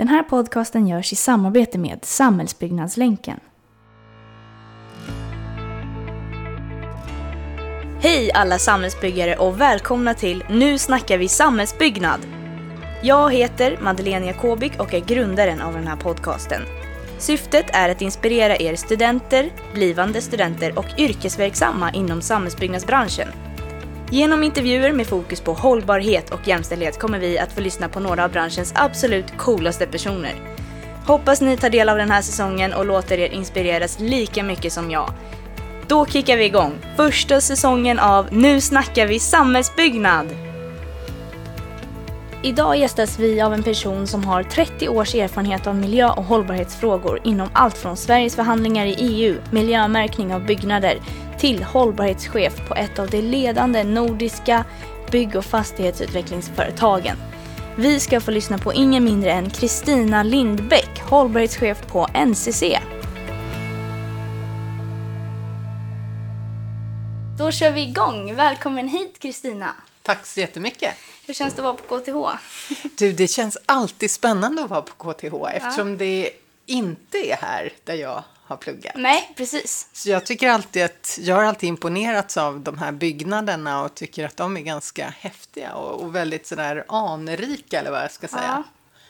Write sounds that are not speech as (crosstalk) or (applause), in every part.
Den här podcasten görs i samarbete med Samhällsbyggnadslänken. Hej alla samhällsbyggare och välkomna till Nu snackar vi samhällsbyggnad! Jag heter Madeleine Jakobik och är grundaren av den här podcasten. Syftet är att inspirera er studenter, blivande studenter och yrkesverksamma inom samhällsbyggnadsbranschen. Genom intervjuer med fokus på hållbarhet och jämställdhet kommer vi att få lyssna på några av branschens absolut coolaste personer. Hoppas ni tar del av den här säsongen och låter er inspireras lika mycket som jag. Då kickar vi igång första säsongen av Nu snackar vi samhällsbyggnad! Idag gästas vi av en person som har 30 års erfarenhet av miljö och hållbarhetsfrågor inom allt från Sveriges förhandlingar i EU, miljömärkning av byggnader, till hållbarhetschef på ett av de ledande nordiska bygg och fastighetsutvecklingsföretagen. Vi ska få lyssna på ingen mindre än Kristina Lindbäck, hållbarhetschef på NCC. Då kör vi igång. Välkommen hit Kristina. Tack så jättemycket. Hur känns det att vara på KTH? Du, det känns alltid spännande att vara på KTH eftersom ja. det inte är här där jag har pluggat. Nej, precis. Så jag tycker alltid att jag har alltid imponerats av de här byggnaderna och tycker att de är ganska häftiga och, och väldigt sådär anrika eller vad jag ska säga.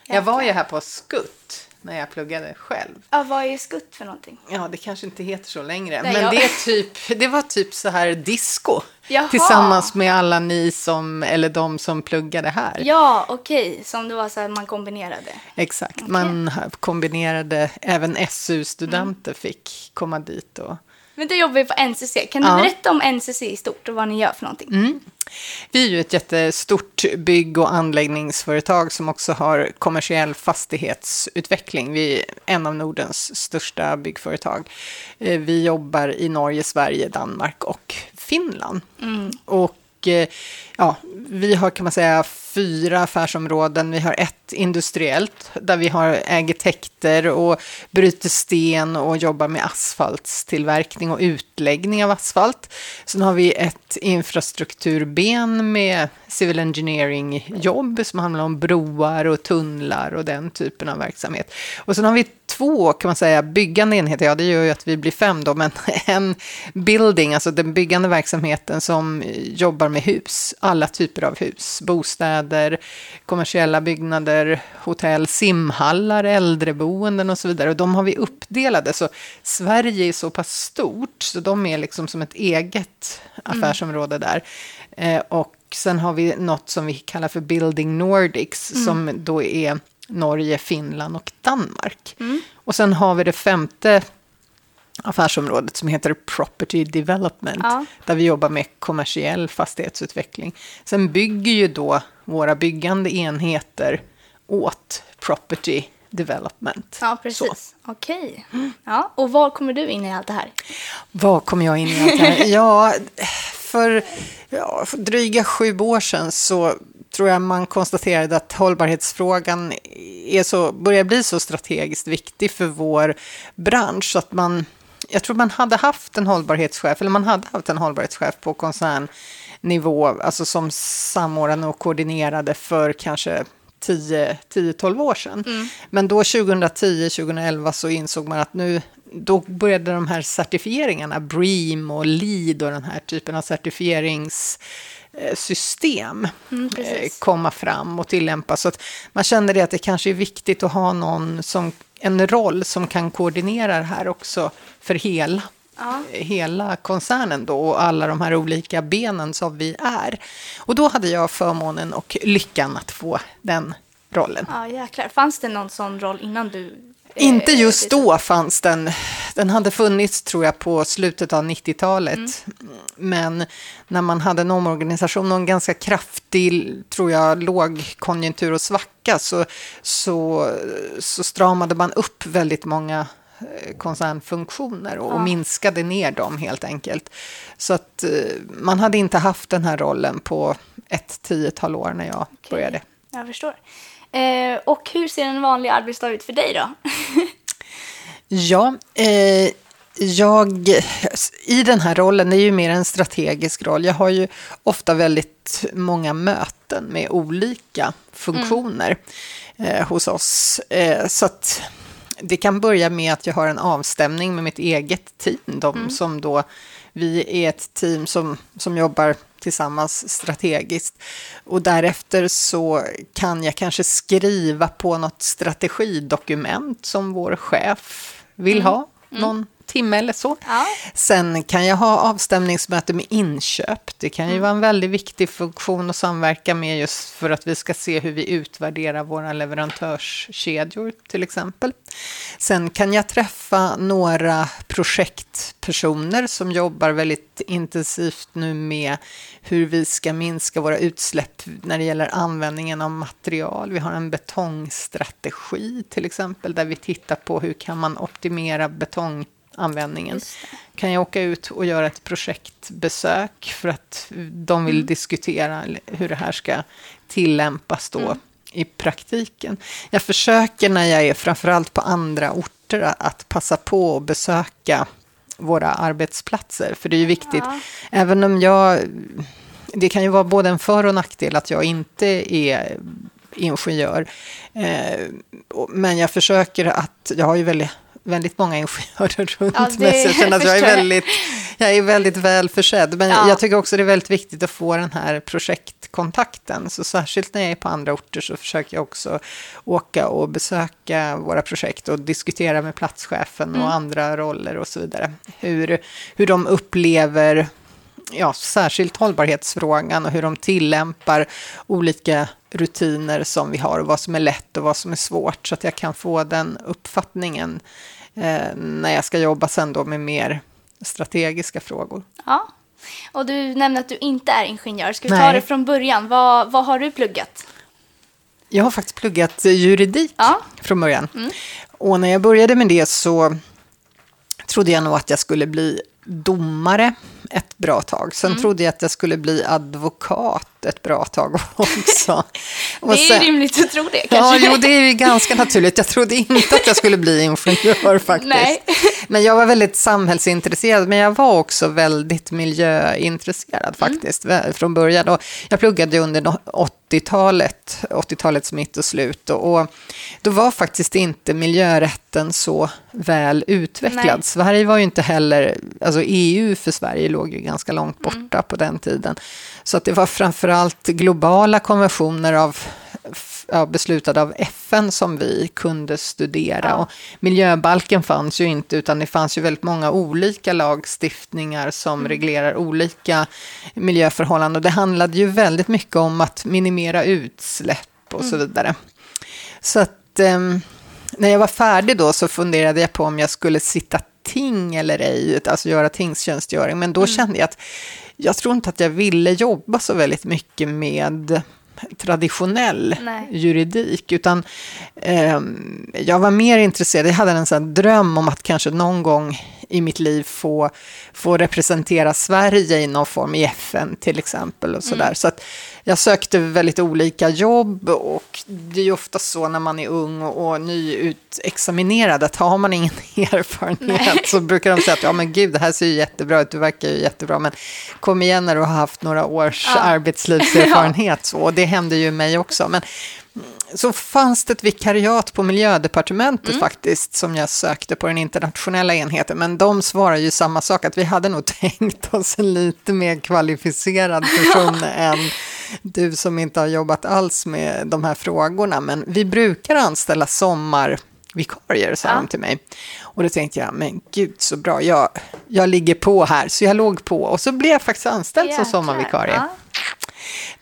Ja, jag var ju här på Skutt när jag pluggade själv. Ja, vad är skutt för någonting? Ja, det kanske inte heter så längre. Nej, men jag... det, är typ, det var typ så här disco. Jaha. Tillsammans med alla ni som, eller de som pluggade här. Ja, okej. Okay. Som det var så här man kombinerade. Exakt. Okay. Man kombinerade, även SU-studenter mm. fick komma dit och men du jobbar ju på NCC. Kan du ja. berätta om NCC i stort och vad ni gör för någonting? Mm. Vi är ju ett jättestort bygg och anläggningsföretag som också har kommersiell fastighetsutveckling. Vi är en av Nordens största byggföretag. Eh, vi jobbar i Norge, Sverige, Danmark och Finland. Mm. Och eh, ja, vi har kan man säga fyra affärsområden. Vi har ett industriellt där vi har, äger täkter och bryter sten och jobbar med asfaltstillverkning och utläggning av asfalt. Sen har vi ett infrastrukturben med civil engineering-jobb som handlar om broar och tunnlar och den typen av verksamhet. Och sen har vi två, kan man säga, byggande enheter. Ja, det gör ju att vi blir fem då, men (laughs) en building, alltså den byggande verksamheten som jobbar med hus, alla typer av hus, bostäder, kommersiella byggnader, hotell, simhallar, äldreboenden och så vidare. Och de har vi uppdelade, så Sverige är så pass stort, så de är liksom som ett eget affärsområde mm. där. Eh, och sen har vi något som vi kallar för Building Nordics, mm. som då är Norge, Finland och Danmark. Mm. Och sen har vi det femte affärsområdet som heter Property Development, ja. där vi jobbar med kommersiell fastighetsutveckling. Sen bygger ju då våra byggande enheter åt Property Development. Ja, precis. Okej. Mm. Ja, och var kommer du in i allt det här? Var kommer jag in i allt det här? (laughs) Ja, för, ja, för dryga sju år sedan så tror jag man konstaterade att hållbarhetsfrågan är så, börjar bli så strategiskt viktig för vår bransch. att man, jag tror man hade haft en hållbarhetschef, eller man hade haft en hållbarhetschef på koncernnivå, alltså som samordnade och koordinerade för kanske 10-12 år sedan. Mm. Men då 2010-2011 så insåg man att nu då började de här certifieringarna, BREEAM och LEED och den här typen av certifieringssystem mm, eh, komma fram och tillämpas. Så att man kände det att det kanske är viktigt att ha någon som, en roll som kan koordinera det här också för hela ja. hela koncernen då och alla de här olika benen som vi är. Och då hade jag förmånen och lyckan att få den rollen. Ja, jäklar. Fanns det någon sån roll innan du eh, inte just då fanns den. Den hade funnits, tror jag, på slutet av 90-talet. Mm. Men när man hade en omorganisation och en ganska kraftig, tror jag, lågkonjunktur och svacka så, så, så stramade man upp väldigt många koncernfunktioner och, ja. och minskade ner dem helt enkelt. Så att eh, man hade inte haft den här rollen på ett tiotal år när jag okay. började. Jag förstår. Eh, och hur ser en vanlig arbetsdag ut för dig då? (laughs) ja, eh, jag, i den här rollen, det är ju mer en strategisk roll. Jag har ju ofta väldigt många möten med olika funktioner eh, hos oss. Eh, så att det kan börja med att jag har en avstämning med mitt eget team. De som då, vi är ett team som, som jobbar tillsammans strategiskt. Och därefter så kan jag kanske skriva på något strategidokument som vår chef vill ha. Någon timme eller så. Ja. Sen kan jag ha avstämningsmöte med inköp. Det kan ju Mm. vara en väldigt viktig funktion att samverka med just för att vi ska se hur vi utvärderar våra leverantörskedjor till exempel. Sen kan jag träffa några projektpersoner som jobbar väldigt intensivt nu med hur vi ska minska våra utsläpp när det gäller användningen av material. Vi har en betongstrategi till exempel där vi tittar på hur kan man optimera betonganvändningen. Just Kan jag åka ut och göra ett projektbesök för att de vill diskutera hur det här ska tillämpas då i praktiken. Jag försöker när jag är framförallt på andra orter att passa på att besöka våra arbetsplatser. För det är ju viktigt, Ja. även om jag... Det kan ju vara både en för och nackdel att jag inte är ingenjör. Eh, men jag försöker att, jag har ju väldigt, väldigt många ingenjörer runt Ja, mig, så jag känner att jag är väldigt, jag är väldigt väl försedd. Men Ja. jag tycker också det är väldigt viktigt att få den här projektkontakten. Så särskilt när jag är på andra orter så försöker jag också åka och besöka våra projekt och diskutera med platschefen Mm. och andra roller och så vidare. Hur, hur de upplever ja, särskilt hållbarhetsfrågan och hur de tillämpar olika rutiner som vi har och vad som är lätt och vad som är svårt så att jag kan få den uppfattningen eh, när jag ska jobba sen då med mer strategiska frågor. Ja. Och du nämnde att du inte är ingenjör. Ska vi ta Nej. det från början? Vad, vad har du pluggat? Jag har faktiskt pluggat juridik Ja. från början. Och när jag började med det så trodde jag nog att jag skulle bli domare ett bra tag. Sen trodde jag att jag skulle bli advokat ett bra tag (laughs) också. Och (laughs) Det är sen- rimligt att tro det (laughs) Ja, kanske. jo, det är ju ganska naturligt. Jag trodde inte att jag skulle bli ingenjör faktiskt. Nej. Men jag var väldigt samhällsintresserad, men jag var också väldigt miljöintresserad Mm. faktiskt vä- från början. Och jag pluggade under 80-talet, 80-talets mitt och slut. Och, då var faktiskt inte miljörätten så väl utvecklad. Nej. Sverige var ju inte heller, alltså EU för Sverige låg ju ganska långt borta Mm. på den tiden. Så att det var framförallt globala konventioner av ja, beslutade av FN som vi kunde studera. Ja. Och miljöbalken fanns ju inte, utan det fanns ju väldigt många olika lagstiftningar som Mm. reglerar olika miljöförhållanden. Och det handlade ju väldigt mycket om att minimera utsläpp och Mm. så vidare. Så att ehm, när jag var färdig då så funderade jag på om jag skulle sitta ting eller ej, alltså göra tingstjänstgöring. Men Mm. då kände jag att jag tror inte att jag ville jobba så väldigt mycket med traditionell Nej. juridik, utan ehm, jag var mer intresserad, jag hade en sån dröm om att kanske någon gång i mitt liv få, få representera Sverige i någon form i FN till exempel och sådär. Så att jag sökte väldigt olika jobb och det är ju ofta så när man är ung och, och nyutexaminerad att har man ingen (laughs) erfarenhet så brukar de säga att ja men gud det här ser ju jättebra ut, du verkar ju jättebra men kom igen när du har haft några års Ja. arbetslivserfarenhet så, och det hände ju mig också. Men så fanns det ett vikariat på miljödepartementet faktiskt som jag sökte på den internationella enheten. Men de svarar ju samma sak, att vi hade nog (laughs) tänkt oss en lite mer kvalificerad (laughs) person än du som inte har jobbat alls med de här frågorna. Men vi brukar anställa sommarvikarier, sa Ja. de till mig. Och då tänkte jag, men gud så bra, jag, jag ligger på här. Så jag låg på och så blev jag faktiskt anställd som Jäklar. sommarvikarie Ja.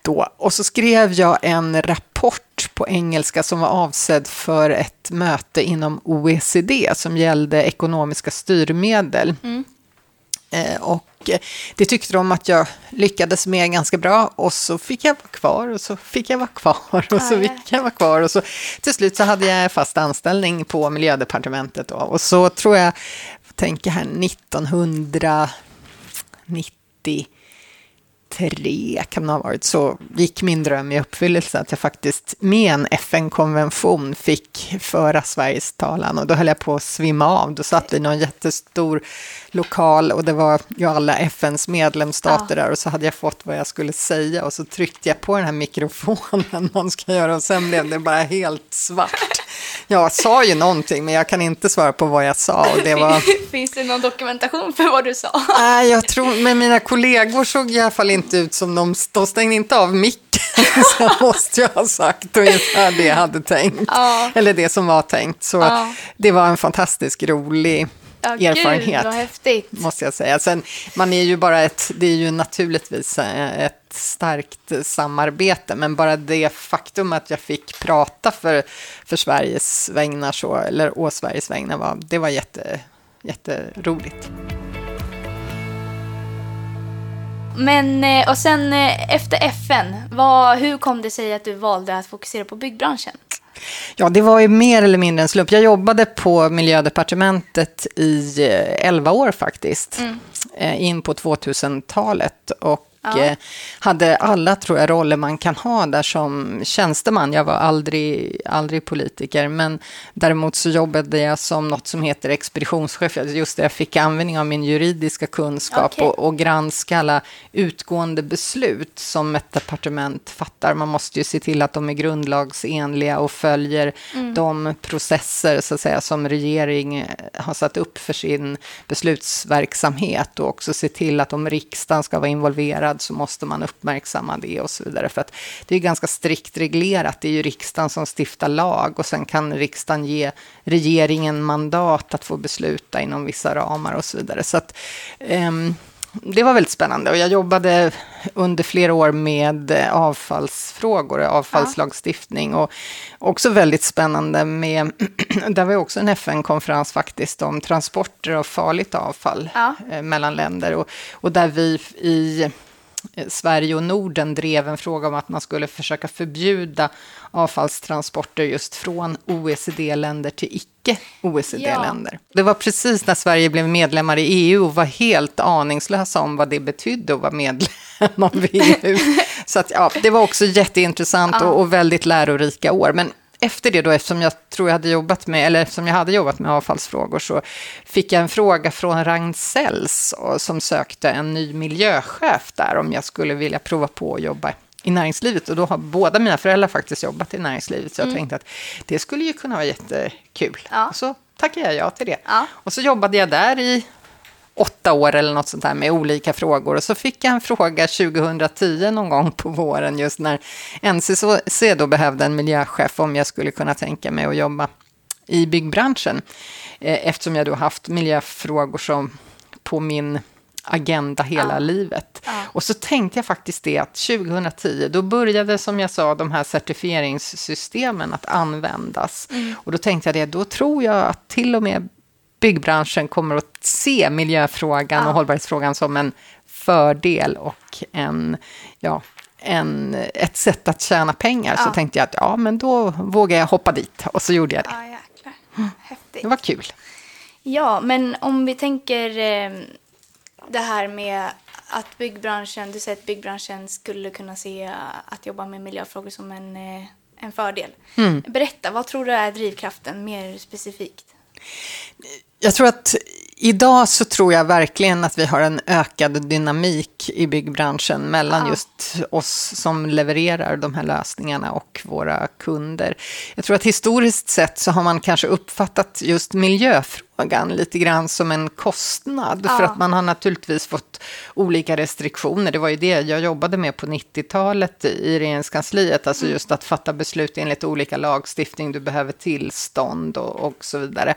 Då. Och så skrev jag en rapport på engelska som var avsedd för ett möte inom OECD som gällde ekonomiska styrmedel. Eh, och det tyckte de att jag lyckades med ganska bra och så fick jag vara kvar och så fick jag vara kvar och så fick jag vara kör och så till slut så hade jag fast anställning på miljödepartementet då. och så tror jag, tänker här 1990 tre kan det ha varit, så gick min dröm i uppfyllelse att jag faktiskt med en FN-konvention fick föra Sveriges talan och då höll jag på att svimma av. Då satt vi i någon jättestor lokal och det var ju alla FNs medlemsstater ja. där och så hade jag fått vad jag skulle säga och så tryckte jag på den här mikrofonen (laughs) man ska göra och sen blev det bara helt svart. Jag sa ju någonting men jag kan inte svara på vad jag sa. Och det var... (laughs) Finns det någon dokumentation för vad du sa? Nej, jag tror, men mina kollegor såg i alla fall inte ut som de, de stängde inte av micken. (laughs) Så måste jag ha sagt ungefär det jag hade tänkt. Ja. Eller det som var tänkt. Så ja. det var en fantastiskt rolig ja, erfarenhet. Gud, häftigt. Måste jag säga. Sen, man är ju bara ett, det är ju naturligtvis ett starkt samarbete, men bara det faktum att jag fick prata för, för Sveriges vägnar, så, eller å Sveriges vägnar, var, det var jätte, jätteroligt. Men, eh, och sen eh, efter FN, vad, hur kom det sig att du valde att fokusera på byggbranschen? Ja, det var ju mer eller mindre en slump. Jag jobbade på miljödepartementet i 11 eh, år faktiskt, mm. in på 2000-talet. Och Ja. Hade alla, tror jag, roller man kan ha där som tjänsteman. Jag var aldrig, aldrig politiker, men däremot så jobbade jag som något som heter expeditionschef. Just det, jag fick användning av min juridiska kunskap okay. och, och granska alla utgående beslut som ett departement fattar. Man måste ju se till att de är grundlagsenliga och följer mm. de processer så att säga, som regering har satt upp för sin beslutsverksamhet och också se till att om riksdagen ska vara involverad så måste man uppmärksamma det och så vidare. För att det är ganska strikt reglerat. Det är ju riksdagen som stiftar lag och sen kan riksdagen ge regeringen mandat att få besluta inom vissa ramar och så vidare. Så att, um, det var väldigt spännande och jag jobbade under flera år med avfallsfrågor, avfallslagstiftning och också väldigt spännande med, (clears throat) där var också en FN-konferens faktiskt om transporter av farligt avfall ja. Eh, mellan länder och, och där vi i Sverige och Norden drev en fråga om att man skulle försöka förbjuda avfallstransporter just från OECD-länder till icke-OECD-länder. Ja. Det var precis när Sverige blev medlemmar i EU och var helt aningslösa om vad det betydde att vara medlem av EU. (laughs) Så att, ja, det var också jätteintressant ja. och, och väldigt lärorika år. Men efter det då, eftersom jag tror jag hade jobbat med, eller eftersom jag hade jobbat med avfallsfrågor, så fick jag en fråga från Ragn-Sells som sökte en ny miljöchef där, om jag skulle vilja prova på att jobba i näringslivet. Och då har båda mina föräldrar faktiskt jobbat i näringslivet, så jag mm. tänkte att det skulle ju kunna vara jättekul. Ja. Så tackade jag ja till det. Ja. Och så jobbade jag där i åtta år eller något sånt där med olika frågor. Och så fick jag en fråga 2010 någon gång på våren just när NCC då behövde en miljöchef om jag skulle kunna tänka mig att jobba i byggbranschen. Eh, eftersom jag då haft miljöfrågor som på min agenda hela ja. livet. Ja. Och så tänkte jag faktiskt det att 2010, då började som jag sa de här certifieringssystemen att användas. Mm. Och då tänkte jag det, då tror jag att till och med byggbranschen kommer att se miljöfrågan ja. och hållbarhetsfrågan som en fördel och en, ja, en, ett sätt att tjäna pengar. Ja. Så tänkte jag att ja, men då vågar jag hoppa dit. Och så gjorde jag det. Ja, jäklar. Mm. Häftigt. Det var kul. Ja, men om vi tänker eh, det här med att byggbranschen, du säger att byggbranschen skulle kunna se att jobba med miljöfrågor som en, eh, en fördel. Mm. Berätta, vad tror du är drivkraften mer specifikt? Jag tror att idag så tror jag verkligen att vi har en ökad dynamik i byggbranschen mellan ja. just oss som levererar de här lösningarna och våra kunder. Jag tror att historiskt sett så har man kanske uppfattat just miljöfrågor frågan lite grann som en kostnad. Ja. För att man har naturligtvis fått olika restriktioner. Det var ju det jag jobbade med på 90-talet i regeringskansliet. Alltså mm. just att fatta beslut enligt olika lagstiftning. Du behöver tillstånd och, och så vidare.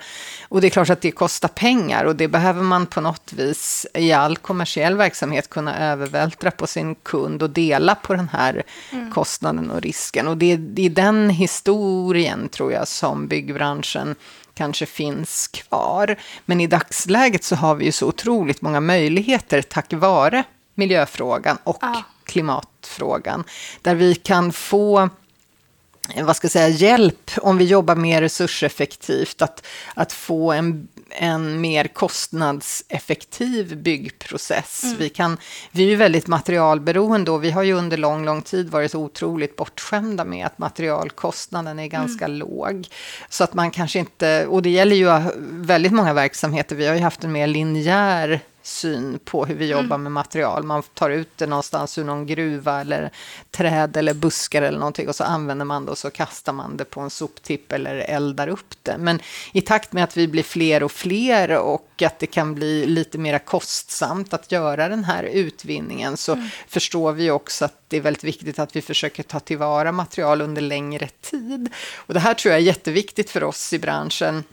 Och det är klart att det kostar pengar. Och det behöver man på något vis i all kommersiell verksamhet kunna övervältra på sin kund och dela på den här mm. kostnaden och risken. Och det, det är den historien tror jag som byggbranschen kanske finns kvar. Men i dagsläget så har vi ju så otroligt många möjligheter tack vare miljöfrågan och ja. klimatfrågan. Där vi kan få vad ska jag säga, hjälp om vi jobbar mer resurseffektivt, att, att få en, en mer kostnadseffektiv byggprocess. Mm. Vi, kan, vi är ju väldigt materialberoende och vi har ju under lång, lång tid varit otroligt bortskämda med att materialkostnaden är ganska mm. låg. Så att man kanske inte, och det gäller ju väldigt många verksamheter, vi har ju haft en mer linjär syn på hur vi jobbar mm. med material. Man tar ut det någonstans ur någon gruva eller träd eller buskar eller någonting och så använder man det och så kastar man det på en soptipp eller eldar upp det. Men i takt med att vi blir fler och fler och att det kan bli lite mer kostsamt att göra den här utvinningen så mm. förstår vi också att det är väldigt viktigt att vi försöker ta tillvara material under längre tid. Och det här tror jag är jätteviktigt för oss i branschen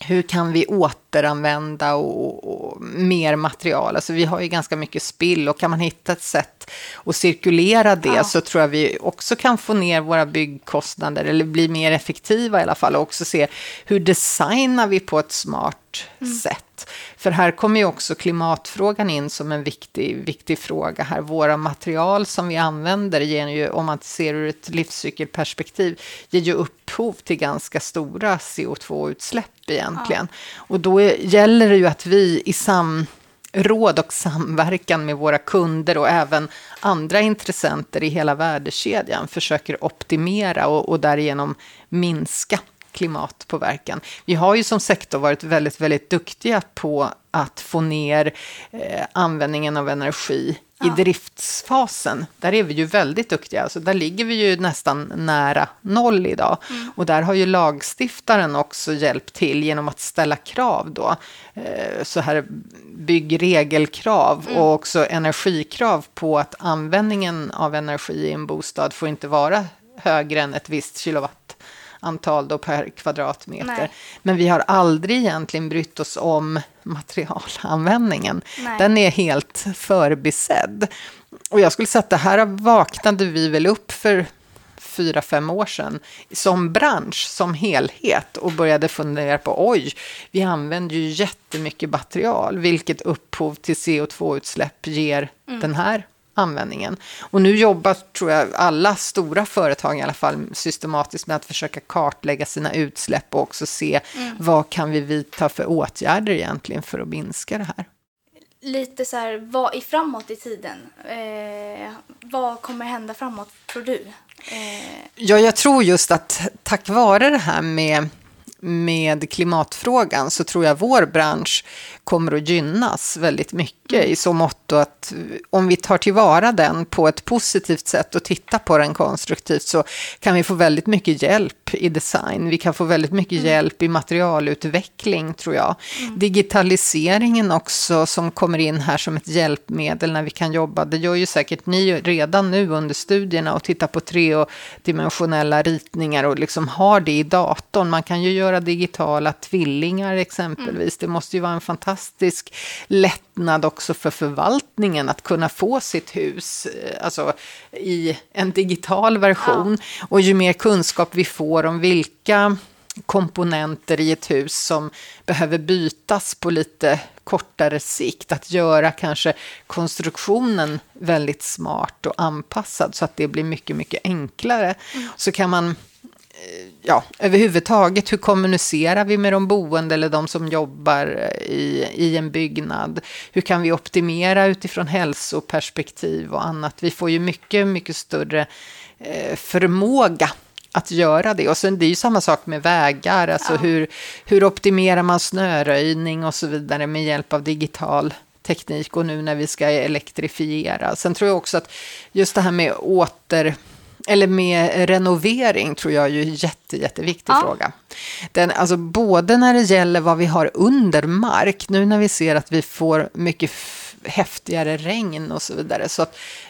hur kan vi återanvända och, och, mer material? Alltså vi har ju ganska mycket spill och kan man hitta ett sätt att cirkulera det ja. så tror jag vi också kan få ner våra byggkostnader eller bli mer effektiva i alla fall och också se hur designar vi på ett smart mm. sätt. För här kommer ju också klimatfrågan in som en viktig, viktig fråga här. Våra material som vi använder ger ju, om man ser ur ett livscykelperspektiv, ger ju upphov till ganska stora CO2-utsläpp egentligen. Ja. Och då är, gäller det ju att vi i råd och samverkan med våra kunder och även andra intressenter i hela värdekedjan försöker optimera och, och därigenom minska klimatpåverkan. Vi har ju som sektor varit väldigt, väldigt duktiga på att få ner eh, användningen av energi ja. i driftsfasen. Där är vi ju väldigt duktiga, alltså där ligger vi ju nästan nära noll idag. Mm. Och där har ju lagstiftaren också hjälpt till genom att ställa krav då. Eh, så här byggregelkrav mm. och också energikrav på att användningen av energi i en bostad får inte vara högre än ett visst kilowatt antal då per kvadratmeter. Nej. Men vi har aldrig egentligen brytt oss om materialanvändningen. Nej. Den är helt förbisedd. Och jag skulle säga att det här vaknade vi väl upp för fyra, fem år sedan som bransch, som helhet och började fundera på oj, vi använder ju jättemycket material, vilket upphov till CO2-utsläpp ger mm. den här användningen. Och nu jobbar, tror jag, alla stora företag i alla fall systematiskt med att försöka kartlägga sina utsläpp och också se mm. vad kan vi vidta för åtgärder egentligen för att minska det här. Lite så här, vad är framåt i tiden? Eh, vad kommer hända framåt, tror du? Eh... Ja, jag tror just att tack vare det här med med klimatfrågan så tror jag vår bransch kommer att gynnas väldigt mycket i så mått att om vi tar tillvara den på ett positivt sätt och tittar på den konstruktivt så kan vi få väldigt mycket hjälp i design. Vi kan få väldigt mycket mm. hjälp i materialutveckling tror jag. Mm. Digitaliseringen också som kommer in här som ett hjälpmedel när vi kan jobba. Det gör ju säkert ni redan nu under studierna och tittar på tredimensionella ritningar och liksom har det i datorn. Man kan ju göra digitala tvillingar exempelvis. Mm. Det måste ju vara en fantastisk fantastisk lättnad också för förvaltningen att kunna få sitt hus eh, alltså, i en digital version. Ja. Och ju mer kunskap vi får om vilka komponenter i ett hus som behöver bytas på lite kortare sikt. Att göra kanske konstruktionen väldigt smart och anpassad så att det blir mycket, mycket enklare. Mm. Så kan man ja, överhuvudtaget, hur kommunicerar vi med de boende eller de som jobbar i, i en byggnad? Hur kan vi optimera utifrån hälsoperspektiv och annat? Vi får ju mycket, mycket större eh, förmåga att göra det. Och sen det är ju samma sak med vägar, alltså ja. hur, hur optimerar man snöröjning och så vidare med hjälp av digital teknik och nu när vi ska elektrifiera. Sen tror jag också att just det här med åter eller med renovering tror jag är ju jätte, jätteviktig ja. fråga. Den, alltså både när det gäller vad vi har under mark, nu när vi ser att vi får mycket häftigare regn och så vidare, så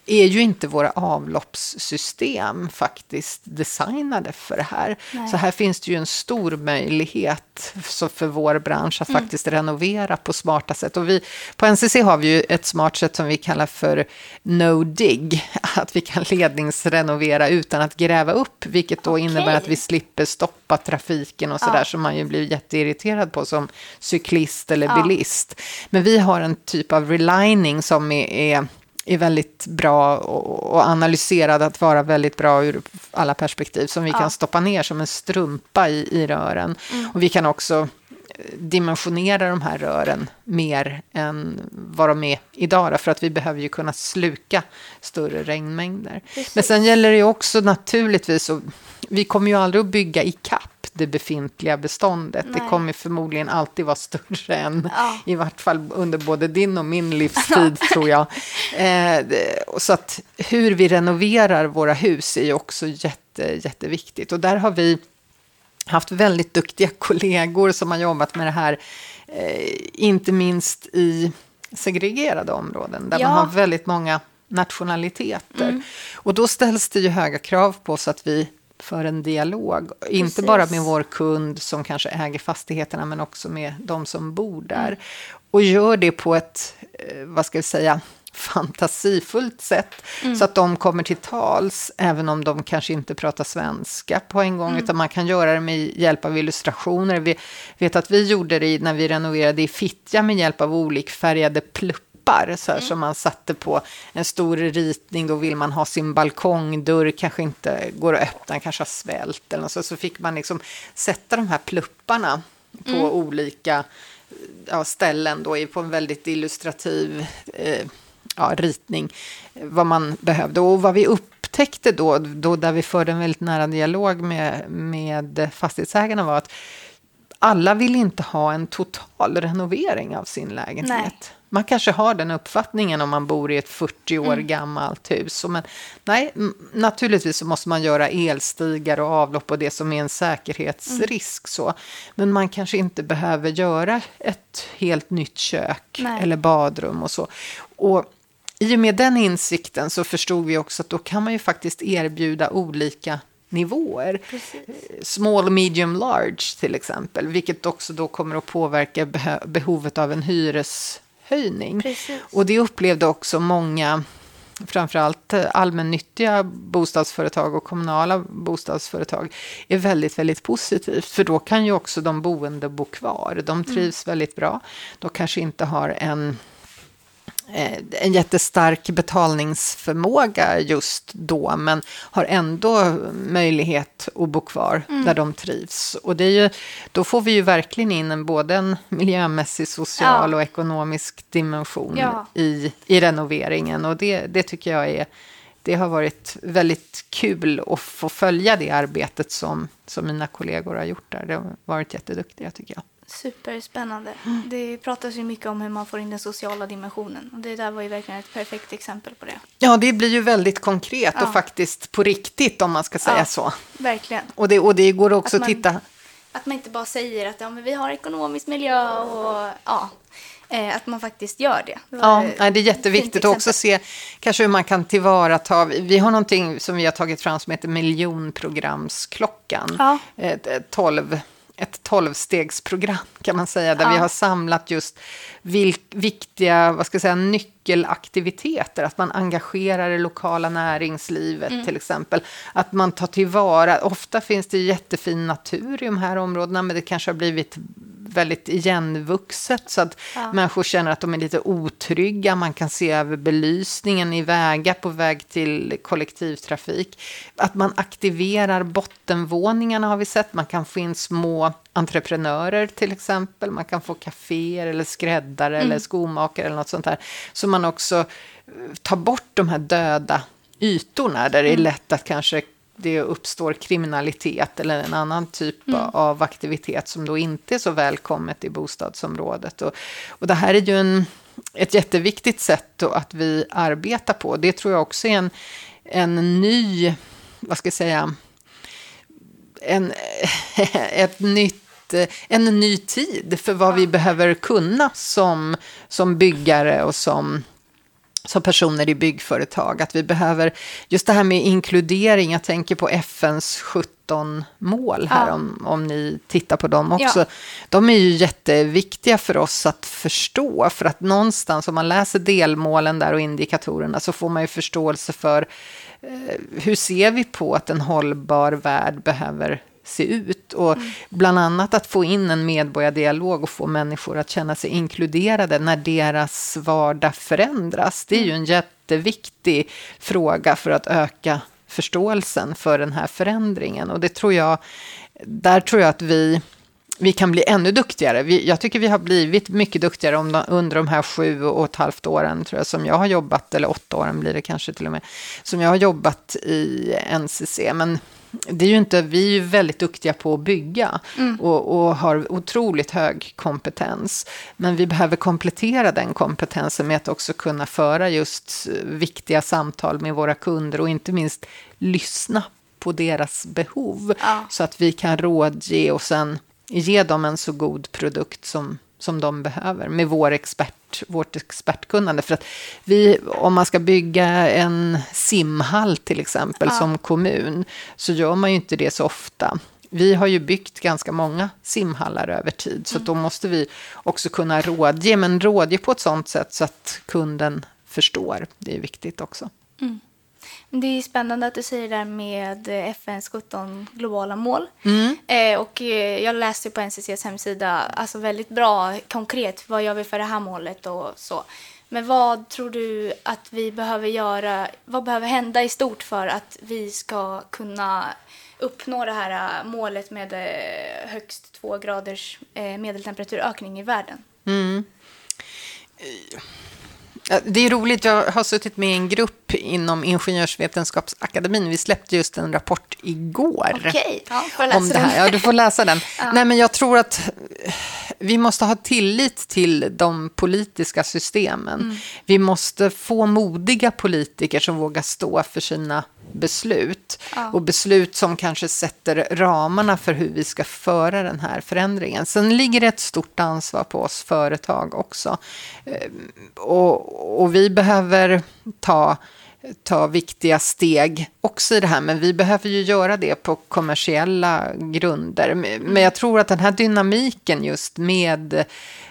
är ju inte våra avloppssystem faktiskt designade för det här. Nej. Så här finns det ju en stor möjlighet för vår bransch att mm. faktiskt renovera på smarta sätt. Och vi, på NCC har vi ju ett smart sätt som vi kallar för no dig, (laughs) att vi kan ledningsrenovera utan att gräva upp, vilket då okay. innebär att vi slipper stoppa trafiken och sådär ja. som man ju blir jätteirriterad på som cyklist eller ja. bilist. Men vi har en typ av relining som är, är är väldigt bra och analyserad att vara väldigt bra ur alla perspektiv som vi ja. kan stoppa ner som en strumpa i, i rören. Mm. Och vi kan också dimensionera de här rören mer än vad de är idag. För att vi behöver ju kunna sluka större regnmängder. Precis. Men sen gäller det ju också naturligtvis, och vi kommer ju aldrig att bygga i kapp det befintliga beståndet. Nej. Det kommer förmodligen alltid vara större än, ja. i vart fall under både din och min livstid (laughs) tror jag. Eh, så att hur vi renoverar våra hus är ju också jätte, jätteviktigt. Och där har vi haft väldigt duktiga (laughs) kollegor som har jobbat med det här, eh, inte minst i segregerade områden, där ja. man har väldigt många nationaliteter. Mm. Och då ställs det ju höga krav på oss att vi för en dialog. Precis. Inte bara med vår kund som kanske äger fastigheterna, men också med de som bor där. Mm. Och gör det på ett, eh, vad ska vi säga, fantasifullt sätt. Mm. Så att de kommer till tals, även om de kanske inte pratar svenska på en gång, mm. utan man kan göra det med hjälp av illustrationer. Vi vet att vi gjorde det när vi renoverade i Fittja med hjälp av olikfärgade pluppar så här, mm. som man satte på en stor ritning. Då vill man ha sin balkongdörr, kanske inte går att öppna, kanske har svält eller något så. Så fick man liksom sätta de här plupparna på mm. olika ja, ställen då, på en väldigt illustrativ eh, ja, ritning vad man behövde. Och vad vi upptäckte då, då där vi förde en väldigt nära dialog med, med fastighetsägarna var att alla vill inte ha en total renovering av sin lägenhet. Nej. Man kanske har den uppfattningen om man bor i ett 40 år mm. gammalt hus. Men nej, naturligtvis så måste man göra elstigar och avlopp och det som är en säkerhetsrisk. Mm. Så. Men man kanske inte behöver göra ett helt nytt kök nej. eller badrum och så. Och i och med den insikten så förstod vi också att då kan man ju faktiskt erbjuda olika nivåer. Precis. Small, medium, large till exempel, vilket också då kommer att påverka behovet av en hyreshöjning. Precis. Och det upplevde också många framförallt allmännyttiga bostadsföretag och kommunala bostadsföretag är väldigt, väldigt positivt. För då kan ju också de boende bo kvar. De trivs mm. väldigt bra. De kanske inte har en Eh, en jättestark betalningsförmåga just då, men har ändå möjlighet att bo kvar mm. där de trivs. Och det är ju, då får vi ju verkligen in en, både en miljömässig, social ja. och ekonomisk dimension ja. i, i renoveringen. Och det, det tycker jag är, det har varit väldigt kul att få följa det arbetet som, som mina kollegor har gjort där. Det har varit jätteduktiga tycker jag. Superspännande. Mm. Det pratas ju mycket om hur man får in den sociala dimensionen. Och det där var ju verkligen ett perfekt exempel på det. Ja, det blir ju väldigt konkret ja. och faktiskt på riktigt om man ska säga ja, så. Verkligen. Och det, och det går också att, man, titta... Att man inte bara säger att ja, men vi har ekonomisk miljö och ja, eh, att man faktiskt gör det. det ja, det är jätteviktigt att också se kanske hur man kan tillvarata. Vi har någonting som vi har tagit fram som heter miljonprogramsklockan. Ja. 12 ett tolvstegsprogram kan man säga, där ja. vi har samlat just vilk, viktiga vad ska jag säga, nyckelaktiviteter. Att man engagerar det lokala näringslivet mm. till exempel. Att man tar tillvara, ofta finns det jättefin natur i de här områdena, men det kanske har blivit väldigt igenvuxet så att ja. människor känner att de är lite otrygga. Man kan se över belysningen i vägar på väg till kollektivtrafik. Att man aktiverar bottenvåningarna har vi sett. Man kan få in små entreprenörer till exempel. Man kan få kaféer eller skräddare mm. eller skomakare eller något sånt där. Så man också eh, tar bort de här döda ytorna där det är mm. lätt att kanske det uppstår kriminalitet eller en annan typ mm. av aktivitet som då inte är så välkommet i bostadsområdet. Och, och det här är ju en, ett jätteviktigt sätt att vi arbetar på. Det tror jag också är en, en ny, vad ska jag säga, en, (laughs) ett nytt en ny tid för vad vi behöver kunna som, som byggare och som som personer i byggföretag. Att vi behöver, just det här med inkludering, jag tänker på FNs 17 mål här, ja. om, om ni tittar på dem också. Ja. De är ju jätteviktiga för oss att förstå, för att någonstans om man läser delmålen där och indikatorerna så får man ju förståelse för hur ser vi på att en hållbar värld behöver se ut. Och mm. bland annat att få in en medborgardialog och få människor att känna sig inkluderade när deras vardag förändras. Det är ju en jätteviktig fråga för att öka förståelsen för den här förändringen. Och det tror jag, där tror jag att vi vi kan bli ännu duktigare. Vi, jag tycker vi har blivit mycket duktigare om, under de här sju och ett halvt åren, tror jag, som jag har jobbat, eller åtta åren blir det kanske till och med, som jag har jobbat i NCC. Men det är ju inte, vi är ju väldigt duktiga på att bygga mm. och, och, har otroligt hög kompetens. Men vi behöver komplettera den kompetensen med att också kunna föra just viktiga samtal med våra kunder och inte minst lyssna på deras behov. Ja. Så att vi kan rådge och sen ge dem en så god produkt som, som de behöver med vår expert, vårt expertkunnande. För att vi, om man ska bygga en simhall till exempel ja. som kommun, så gör man ju inte det så ofta. Vi har ju byggt ganska många simhallar över tid, så mm. då måste vi också kunna rådge, men rådge på ett sånt sätt så att kunden förstår. Det är viktigt också. Mm. Det är spännande att du säger det där med FNs 17 globala mål. Mm. Eh, och eh, jag läste på NCCs hemsida, alltså väldigt bra konkret, vad gör vi för det här målet och så. Men vad tror du att vi behöver göra, vad behöver hända i stort för att vi ska kunna uppnå det här eh, målet med eh, högst två graders medeltemperaturökning i världen? Mm. Det är roligt, jag har suttit med i en grupp inom Ingenjörsvetenskapsakademin. Vi släppte just en rapport igår. Okej, ja, får läsa om det här. Ja, du får läsa den. (laughs) ja. Nej, men jag tror att vi måste ha tillit till de politiska systemen. Mm. Vi måste få modiga politiker som vågar stå för sina beslut. Ja. Och beslut som kanske sätter ramarna för hur vi ska föra den här förändringen. Sen ligger det ett stort ansvar på oss företag också. Ehm, och, och vi behöver ta ta viktiga steg också i det här, men vi behöver ju göra det på kommersiella grunder. Men jag tror att den här dynamiken just med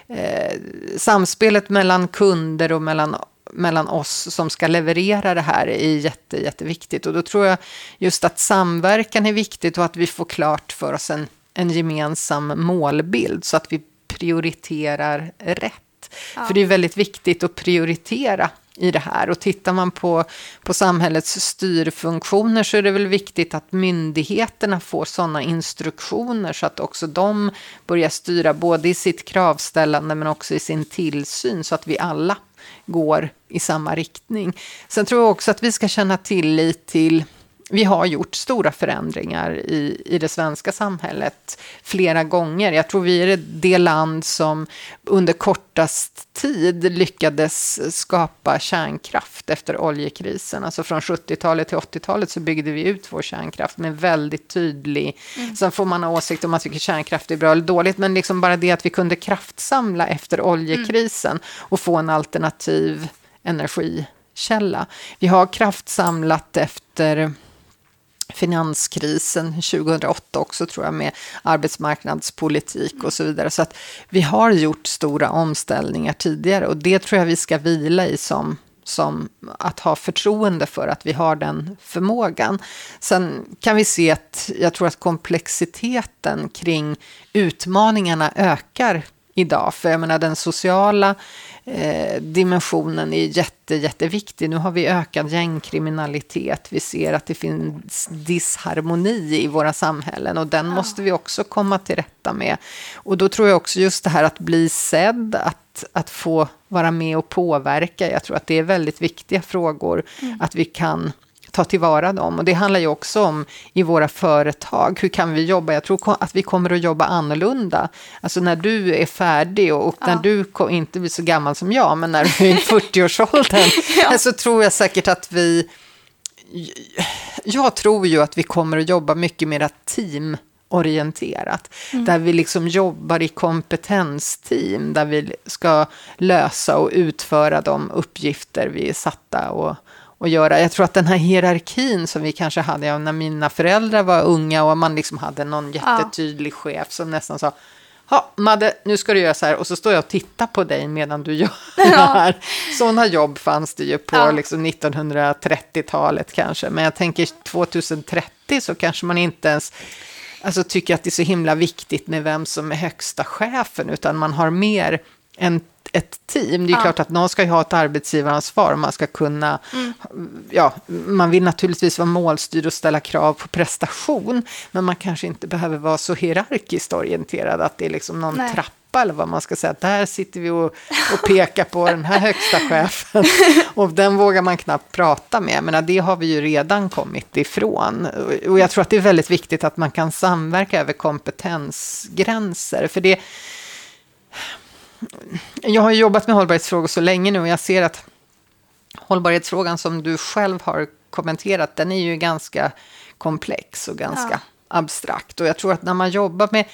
eh, samspelet mellan kunder och mellan mellan oss som ska leverera det här är jätte, jätteviktigt. Och då tror jag just att samverkan är viktigt och att vi får klart för oss en, en gemensam målbild så att vi prioriterar rätt. Ja. För det är väldigt viktigt att prioritera i det här. Och tittar man på, på samhällets styrfunktioner så är det väl viktigt att myndigheterna får sådana instruktioner så att också de börjar styra både i sitt kravställande men också i sin tillsyn så att vi alla går i samma riktning. Sen tror jag också att vi ska känna tillit till vi har gjort stora förändringar i, i det svenska samhället flera gånger. Jag tror vi är det land som under kortast tid lyckades skapa kärnkraft efter oljekrisen. Alltså från 70-talet till 80-talet så byggde vi ut vår kärnkraft med väldigt tydlig... Mm. Sen får man ha åsikt om man tycker kärnkraft är bra eller dåligt, men liksom bara det att vi kunde kraftsamla efter oljekrisen mm. och få en alternativ energikälla. Vi har kraftsamlat efter finanskrisen 2008 också tror jag med arbetsmarknadspolitik och så vidare. Så att vi har gjort stora omställningar tidigare och det tror jag vi ska vila i som som att ha förtroende för att vi har den förmågan. Sen kan vi se att jag tror att komplexiteten kring utmaningarna ökar idag. För jag menar den sociala eh, dimensionen är jätte, jätteviktig. Nu har vi ökad gängkriminalitet. Vi ser att det finns disharmoni i våra samhällen och den ja. måste vi också komma till rätta med. Och då tror jag också just det här att bli sedd, att, att få vara med och påverka. Jag tror att det är väldigt viktiga frågor, mm. att vi kan ta tillvara dem. Och det handlar ju också om i våra företag, hur kan vi jobba? Jag tror att vi kommer att jobba annorlunda. Alltså när du är färdig och, och ja. när du inte blir så gammal som jag, men när du är i (laughs) 40-årsåldern, ja. så tror jag säkert att vi... Jag tror ju att vi kommer att jobba mycket mer team orienterat. Mm. Där vi liksom jobbar i kompetensteam, där vi ska lösa och utföra de uppgifter vi är satta och, att göra. Jag tror att den här hierarkin som vi kanske hade när mina föräldrar var unga och man liksom hade någon jättetydlig chef som nästan sa Ja, Madde, nu ska du göra så här och så står jag och tittar på dig medan du gör (laughs) ja. det här. Sådana jobb fanns det ju på ja. liksom 1930-talet kanske, men jag tänker 2030 så kanske man inte ens alltså, tycker att det är så himla viktigt med vem som är högsta chefen, utan man har mer en ett team. Det är ja. klart att någon ska ju ha ett arbetsgivaransvar. Man ska kunna, mm. ja, man vill naturligtvis vara målstyrd och ställa krav på prestation. Men man kanske inte behöver vara så hierarkiskt orienterad att det är liksom någon Nej. trappa eller vad man ska säga. Där sitter vi och, och pekar på den här högsta chefen. (laughs) Och den vågar man knappt prata med. Men det har vi ju redan kommit ifrån. Och jag tror att det är väldigt viktigt att man kan samverka över kompetensgränser. För det jag har jobbat med hållbarhetsfrågor så länge nu och jag ser att hållbarhetsfrågan som du själv har kommenterat, den är ju ganska komplex och ganska ja. abstrakt. Och jag tror att när man jobbar med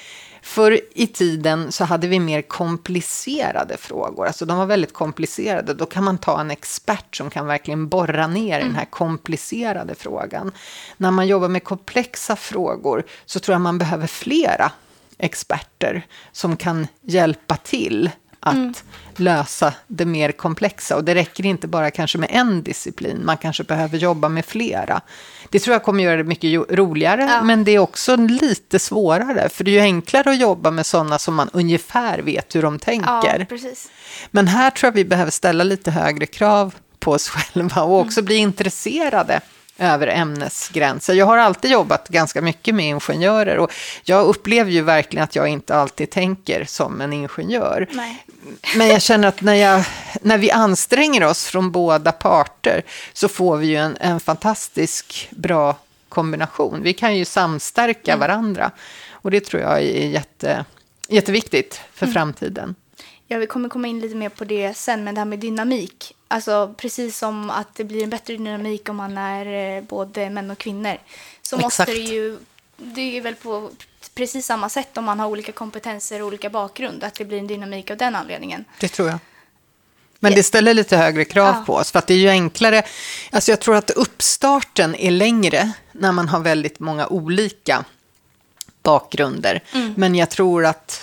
Förr i tiden så hade vi mer komplicerade frågor, alltså de var väldigt komplicerade. Då kan man ta en expert som kan verkligen borra ner mm. den här komplicerade frågan. När man jobbar med komplexa frågor så tror jag man behöver flera experter som kan hjälpa till att mm. lösa det mer komplexa. Och det räcker inte bara kanske med en disciplin, man kanske behöver jobba med flera. Det tror jag kommer göra det mycket roligare, ja. men det är också lite svårare. För det är ju enklare att jobba med sådana som man ungefär vet hur de tänker. Ja, men här tror jag vi behöver ställa lite högre krav på oss (laughs) själva och också mm. bli intresserade över ämnesgränser. Jag har alltid jobbat ganska mycket med ingenjörer och jag upplever ju verkligen att jag inte alltid tänker som en ingenjör. Nej. Men jag känner att när, jag, när vi anstränger oss från båda parter så får vi ju en, en fantastisk bra kombination. Vi kan ju samstärka mm. varandra och det tror jag är jätte, jätteviktigt för mm. framtiden. Ja, vi kommer komma in lite mer på det sen, men det här med dynamik. Alltså precis som att det blir en bättre dynamik om man är eh, både män och kvinnor. Så Exakt. måste det ju, det är väl på precis samma sätt om man har olika kompetenser och olika bakgrund, att det blir en dynamik av den anledningen. Det tror jag. Men det ställer lite högre krav ja. på oss, för att det är ju enklare. Alltså jag tror att uppstarten är längre när man har väldigt många olika bakgrunder. Mm. Men jag tror att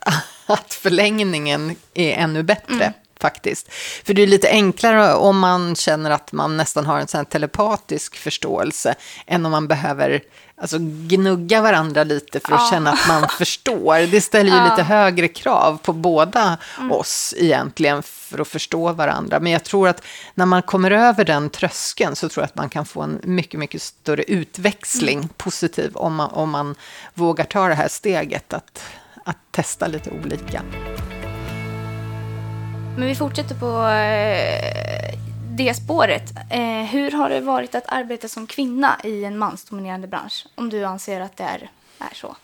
(laughs) att förlängningen är ännu bättre. Mm. Faktiskt. För det är lite enklare om man känner att man nästan har en sån telepatisk förståelse än om man behöver alltså, gnugga varandra lite för att ja. känna att man (laughs) förstår. Det ställer ju ja. lite högre krav på båda mm. oss egentligen för att förstå varandra. Men jag tror att när man kommer över den tröskeln så tror jag att man kan få en mycket, mycket större utväxling, mm. positiv, om man, om man vågar ta det här steget att att testa lite olika. Men vi fortsätter på eh, det spåret. Eh, hur har det varit att arbeta som kvinna i en mansdominerande bransch? Om du anser att det är, är så.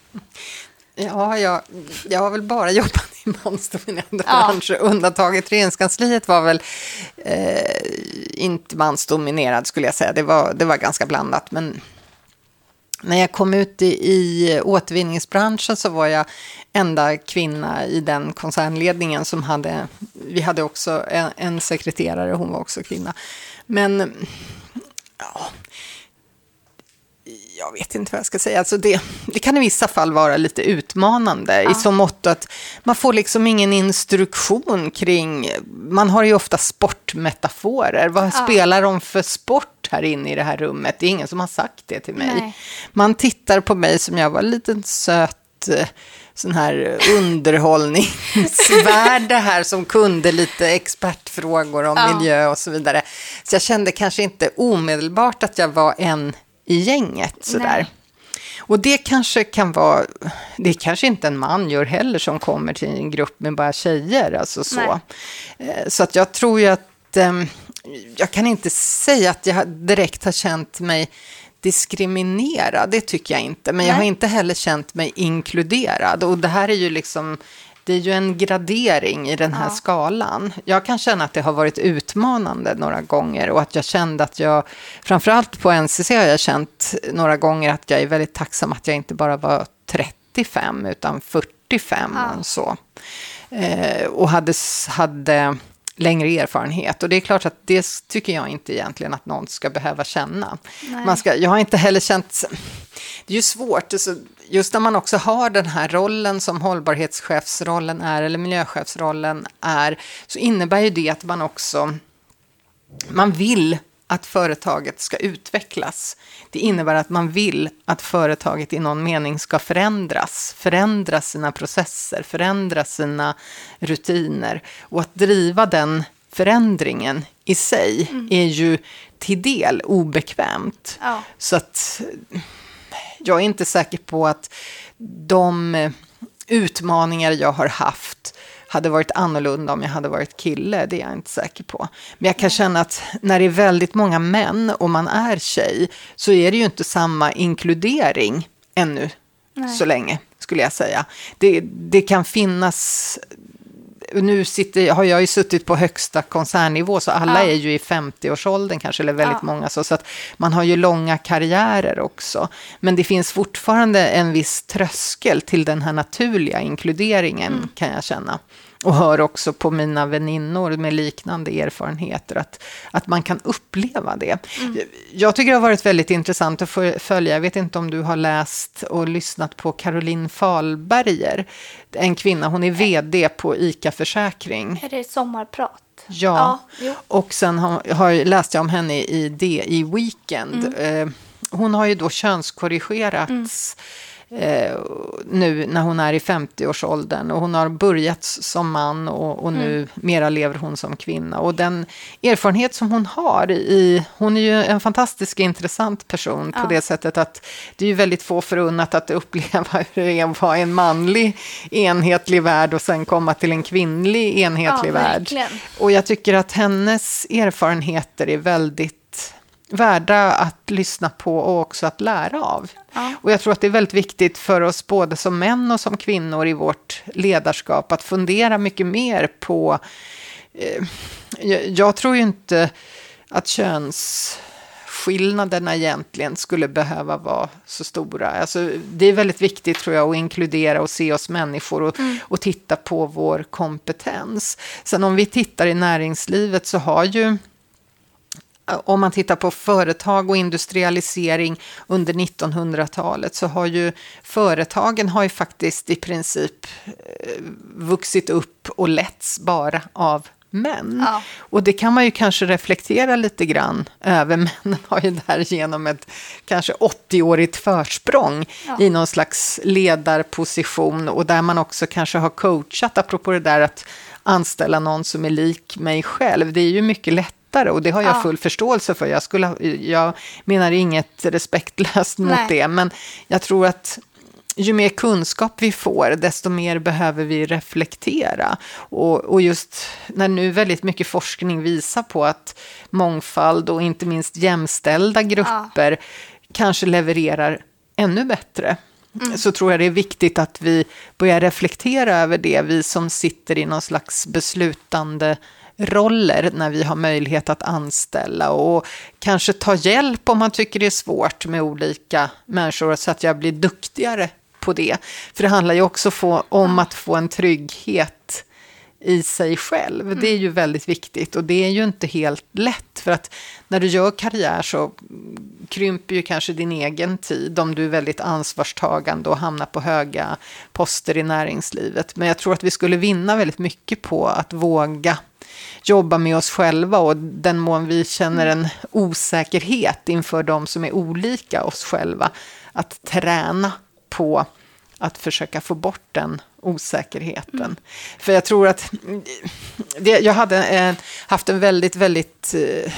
Ja, jag, jag har väl bara jobbat i mansdominerande ja. branscher. Undantaget regeringskansliet var väl eh, inte mansdominerad skulle jag säga. Det var, det var ganska blandat. Men när jag kom ut i, i återvinningsbranschen så var jag enda kvinna i den koncernledningen som hade, vi hade också en, en sekreterare, hon var också kvinna. Men ja, jag vet inte vad jag ska säga. Alltså det, det kan i vissa fall vara lite utmanande ja. i så mått att man får liksom ingen instruktion kring, man har ju ofta sportmetaforer. Vad ja. spelar de för sport här inne i det här rummet? Det är ingen som har sagt det till mig. Nej. Man tittar på mig som jag var en liten söt eh, sån här underhållningsvärde här som kunde lite expertfrågor om ja. miljö och så vidare. Så jag kände kanske inte omedelbart att jag var en i gänget sådär. Och det kanske kan vara, det kanske inte en man gör heller som kommer till en grupp med bara tjejer, alltså så. Nej. Eh, så att jag tror ju att, ehm, jag kan inte säga att jag direkt har känt mig diskriminerad, det tycker jag inte. Men Nej. jag har inte heller känt mig inkluderad. Och det här är ju liksom det är ju en gradering i den här ja. skalan. Jag kan känna att det har varit utmanande några gånger och att jag kände att jag, framförallt på NCC har jag känt några gånger att jag är väldigt tacksam att jag inte bara var 35 utan 45 ja. och så. Eh, och hade, hade längre erfarenhet. Och det är klart att det tycker jag inte egentligen att någon ska behöva känna. Man ska, jag har inte heller känt... Det är ju svårt, just när man också har den här rollen som hållbarhetschefsrollen är, eller miljöchefsrollen är, så innebär ju det att man också... Man vill att företaget ska utvecklas. Det innebär att man vill att företaget i någon mening ska förändras, förändra sina processer, förändra sina rutiner. Och att driva den förändringen i sig mm. är ju till del obekvämt. Ja. Så att jag är inte säker på att de utmaningar jag har haft hade varit annorlunda om jag hade varit kille, det är jag inte säker på. Men jag kan känna att när det är väldigt många män och man är tjej så är det ju inte samma inkludering ännu Nej. så länge, skulle jag säga. Det, det kan finnas nu sitter, har jag ju suttit på högsta koncernnivå, så alla ja. är ju i 50-årsåldern kanske, eller väldigt ja. många så, så att man har ju långa karriärer också. Men det finns fortfarande en viss tröskel till den här naturliga inkluderingen, mm. kan jag känna och hör också på mina väninnor med liknande erfarenheter att, att man kan uppleva det. Mm. Jag tycker det har varit väldigt intressant att följa, jag vet inte om du har läst och lyssnat på Caroline Falberger, en kvinna, hon är vd på ICA Försäkring. Är det sommarprat? Ja, ja och sen har, har läst jag om henne i, det, i Weekend. Mm. Eh, hon har ju då könskorrigerats mm eh, nu när hon är i 50-årsåldern. Och hon har börjat som man och, och nu mm. mera lever hon som kvinna. Och den erfarenhet som hon har i... Hon är ju en fantastiskt intressant person ja. på det sättet att det är ju väldigt få förunnat att uppleva (laughs) hur det är att vara en manlig enhetlig värld och sen komma till en kvinnlig enhetlig ja, värld. Och jag tycker att hennes erfarenheter är väldigt värda att lyssna på och också att lära av. Ja. Och jag tror att det är väldigt viktigt för oss både som män och som kvinnor i vårt ledarskap att fundera mycket mer på... Eh, jag tror ju inte att könsskillnaderna egentligen skulle behöva vara så stora. Alltså, det är väldigt viktigt tror jag att inkludera och se oss människor och, mm. och titta på vår kompetens. Sen om vi tittar i näringslivet så har ju om man tittar på företag och industrialisering under 1900-talet så har ju företagen har ju faktiskt i princip eh, vuxit upp och letts bara av män. Ja. Och det kan man ju kanske reflektera lite grann över. (laughs) Männen har ju därigenom ett kanske 80-årigt försprång ja. i någon slags ledarposition och där man också kanske har coachat, apropå det där att anställa någon som är lik mig själv. Det är ju mycket lätt lättare och det har jag ja. full förståelse för. Jag, skulle, jag menar inget respektlöst mot Nej. det, men jag tror att ju mer kunskap vi får, desto mer behöver vi reflektera. Och, och, just när nu väldigt mycket forskning visar på att mångfald och inte minst jämställda grupper ja. kanske levererar ännu bättre. Mm. så tror jag det är viktigt att vi börjar reflektera över det, vi som sitter i någon slags beslutande roller när vi har möjlighet att anställa och kanske ta hjälp om man tycker det är svårt med olika människor så att jag blir duktigare på det. För det handlar ju också få, om att få en trygghet i sig själv. Det är ju väldigt viktigt och det är ju inte helt lätt för att när du gör karriär så krymper ju kanske din egen tid om du är väldigt ansvarstagande och hamnar på höga poster i näringslivet. Men jag tror att vi skulle vinna väldigt mycket på att våga jobba med oss själva och den mån vi känner en osäkerhet inför de som är olika oss själva, att träna på att försöka få bort den osäkerheten. Mm. För jag tror att det, jag hade en, haft en väldigt, väldigt eh,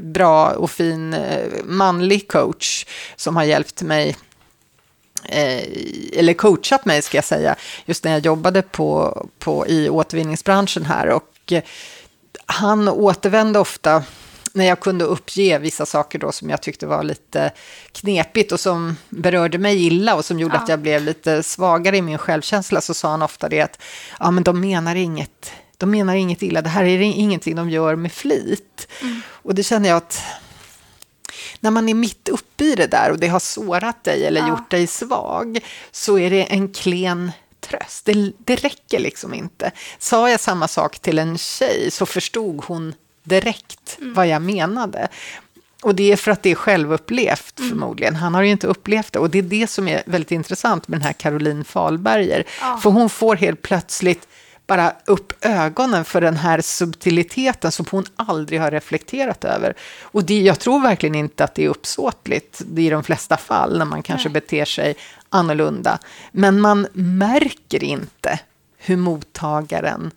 bra och fin eh, manlig coach som har hjälpt mig eh, eller coachat mig ska jag säga, just när jag jobbade på, på, i återvinningsbranschen här. Och han återvände ofta när jag kunde uppge vissa saker då som jag tyckte var lite knepigt och som berörde mig illa och som gjorde ja. att jag blev lite svagare i min självkänsla så sa han ofta det att ja, men de menar inget, de menar inget illa, det här är ingenting de gör med flit. Mm. Och det känner jag att när man är mitt uppe i det där och det har sårat dig eller ja. gjort dig svag så är det en klen tröst. Det, det räcker liksom inte. Sa jag samma sak till en tjej så förstod hon direkt mm. vad jag menade. Och det är för att det är självupplevt mm. förmodligen. Han har ju inte upplevt det. Och det är det som är väldigt intressant med den här Caroline Falberger. Ja. För hon får helt plötsligt bara upp ögonen för den här subtiliteten som hon aldrig har reflekterat över. Och det, jag tror verkligen inte att det är uppsåtligt i de flesta fall när man kanske Nej. beter sig annorlunda. Men man märker inte hur mottagaren